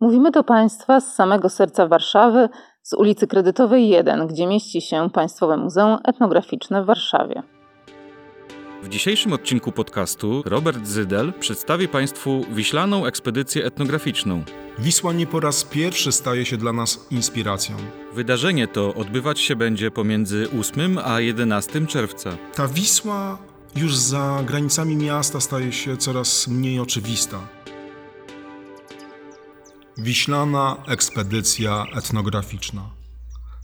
Mówimy do Państwa z samego serca Warszawy, z ulicy Kredytowej 1, gdzie mieści się Państwowe Muzeum Etnograficzne w Warszawie. W dzisiejszym odcinku podcastu Robert Zydel przedstawi Państwu wiślaną ekspedycję etnograficzną. Wisła nie po raz pierwszy staje się dla nas inspiracją. Wydarzenie to odbywać się będzie pomiędzy 8 a 11 czerwca. Ta Wisła już za granicami miasta staje się coraz mniej oczywista. Wiślana ekspedycja etnograficzna.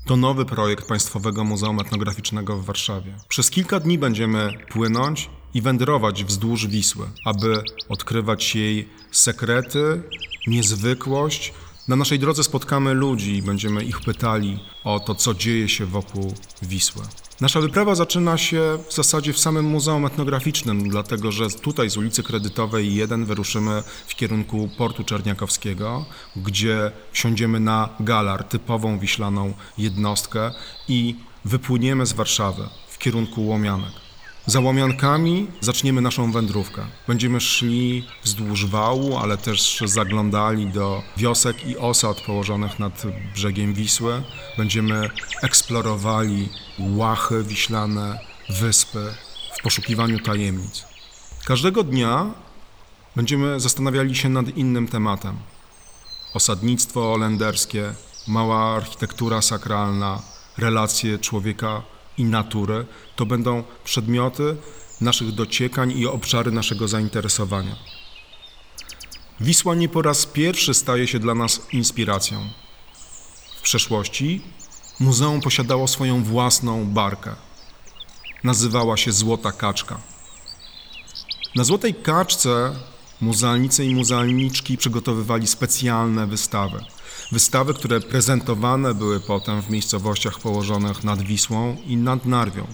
To nowy projekt Państwowego Muzeum Etnograficznego w Warszawie. Przez kilka dni będziemy płynąć i wędrować wzdłuż Wisły, aby odkrywać jej sekrety, niezwykłość. Na naszej drodze spotkamy ludzi i będziemy ich pytali o to, co dzieje się wokół Wisły. Nasza wyprawa zaczyna się w zasadzie w samym Muzeum Etnograficznym, dlatego że tutaj z ulicy Kredytowej 1 wyruszymy w kierunku portu Czerniakowskiego, gdzie wsiądziemy na galar, typową wiślaną jednostkę i wypłyniemy z Warszawy w kierunku Łomianek. Za Łomiankami zaczniemy naszą wędrówkę. Będziemy szli wzdłuż wału, ale też zaglądali do wiosek i osad położonych nad brzegiem Wisły. Będziemy eksplorowali łachy wiślane, wyspy w poszukiwaniu tajemnic. Każdego dnia będziemy zastanawiali się nad innym tematem. Osadnictwo holenderskie, mała architektura sakralna, relacje człowieka i natury to będą przedmioty naszych dociekań i obszary naszego zainteresowania. Wisła nie po raz pierwszy staje się dla nas inspiracją. W przeszłości muzeum posiadało swoją własną barkę. Nazywała się Złota Kaczka. Na Złotej Kaczce muzealnicy i muzealniczki przygotowywali specjalne wystawy. Wystawy, które prezentowane były potem w miejscowościach położonych nad Wisłą i nad Narwią.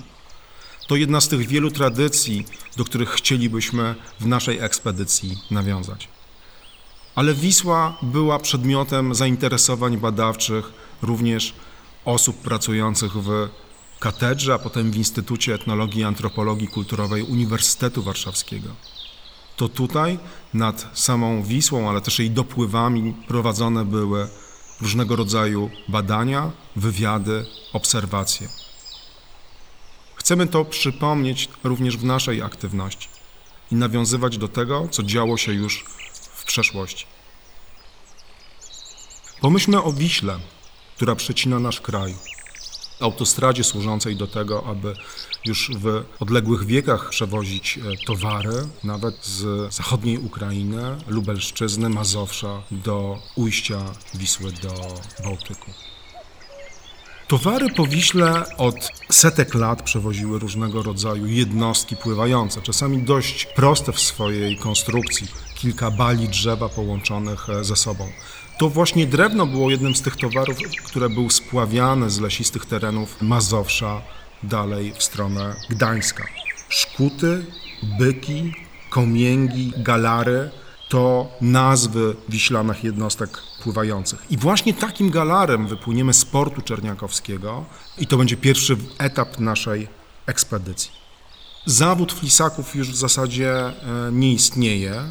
To jedna z tych wielu tradycji, do których chcielibyśmy w naszej ekspedycji nawiązać. Ale Wisła była przedmiotem zainteresowań badawczych również osób pracujących w katedrze, a potem w Instytucie Etnologii i Antropologii Kulturowej Uniwersytetu Warszawskiego. To tutaj nad samą Wisłą, ale też jej dopływami prowadzone były różnego rodzaju badania, wywiady, obserwacje. Chcemy to przypomnieć również w naszej aktywności i nawiązywać do tego, co działo się już w przeszłości. Pomyślmy o Wiśle, która przecina nasz kraj. Autostradzie służącej do tego, aby już w odległych wiekach przewozić e, towary, nawet z zachodniej Ukrainy, Lubelszczyzny, Mazowsza do ujścia Wisły do Bałtyku. Towary po Wiśle od setek lat przewoziły różnego rodzaju jednostki pływające, czasami dość proste w swojej konstrukcji, kilka bali drzewa połączonych e, ze sobą. To właśnie drewno było jednym z tych towarów, które był spławiane z lesistych terenów Mazowsza dalej w stronę Gdańska. Szkuty, byki, komięgi, galary to nazwy wiślanych jednostek pływających. I właśnie takim galarem wypłyniemy z portu czerniakowskiego i to będzie pierwszy etap naszej ekspedycji. Zawód flisaków już w zasadzie e, nie istnieje.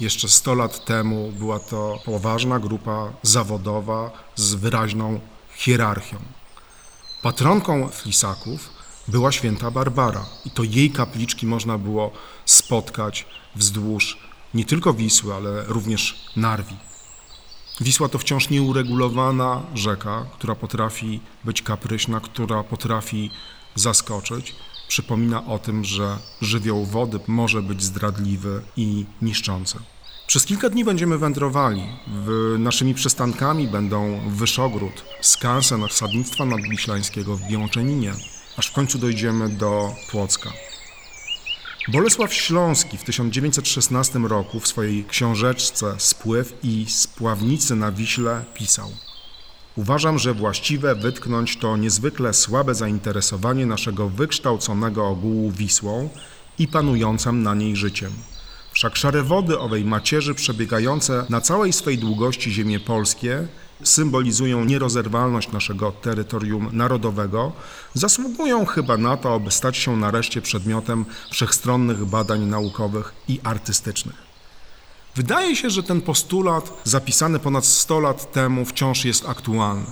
Jeszcze 100 lat temu była to poważna grupa zawodowa z wyraźną hierarchią. Patronką flisaków była święta Barbara i to jej kapliczki można było spotkać wzdłuż nie tylko Wisły, ale również Narwi. Wisła to wciąż nieuregulowana rzeka, która potrafi być kapryśna, która potrafi zaskoczyć. Przypomina o tym, że żywioł wody może być zdradliwy i niszczący. Przez kilka dni będziemy wędrowali. W naszymi przystankami będą Wyszogród, skansen osadnictwa nadwiślańskiego w Białczeninie, aż w końcu dojdziemy do Płocka. Bolesław Śląski w 1916 roku w swojej książeczce Spływ i Spławnicy na Wiśle pisał Uważam, że właściwe wytknąć to niezwykle słabe zainteresowanie naszego wykształconego ogółu Wisłą i panującym na niej życiem. Wszak szare wody owej macierzy przebiegające na całej swej długości ziemie polskie symbolizują nierozerwalność naszego terytorium narodowego, zasługują chyba na to, aby stać się nareszcie przedmiotem wszechstronnych badań naukowych i artystycznych. Wydaje się, że ten postulat zapisany ponad 100 lat temu wciąż jest aktualny.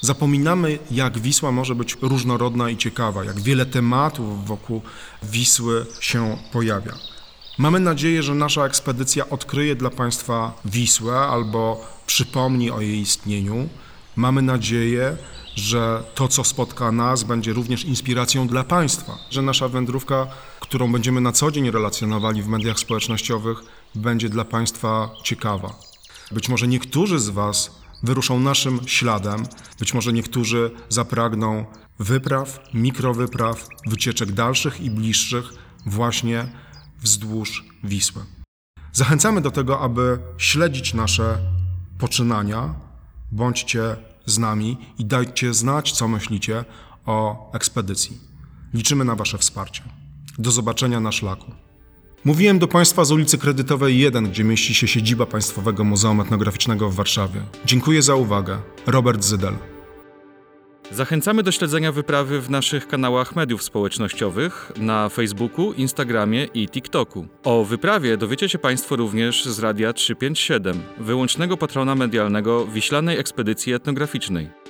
Zapominamy, jak Wisła może być różnorodna i ciekawa, jak wiele tematów wokół Wisły się pojawia. Mamy nadzieję, że nasza ekspedycja odkryje dla Państwa Wisłę albo przypomni o jej istnieniu. Mamy nadzieję, że to, co spotka nas, będzie również inspiracją dla Państwa, że nasza wędrówka, którą będziemy na co dzień relacjonowali w mediach społecznościowych, będzie dla Państwa ciekawa. Być może niektórzy z Was wyruszą naszym śladem, być może niektórzy zapragną wypraw, mikrowypraw, wycieczek dalszych i bliższych właśnie wzdłuż Wisły. Zachęcamy do tego, aby śledzić nasze poczynania. Bądźcie z nami i dajcie znać, co myślicie o ekspedycji. Liczymy na Wasze wsparcie. Do zobaczenia na szlaku. Mówiłem do Państwa z ulicy Kredytowej 1, gdzie mieści się siedziba Państwowego Muzeum Etnograficznego w Warszawie. Dziękuję za uwagę. Robert Zydel. Zachęcamy do śledzenia wyprawy w naszych kanałach mediów społecznościowych na Facebooku, Instagramie i TikToku. O wyprawie dowiecie się Państwo również z Radia 357, wyłącznego patrona medialnego Wiślanej Ekspedycji Etnograficznej.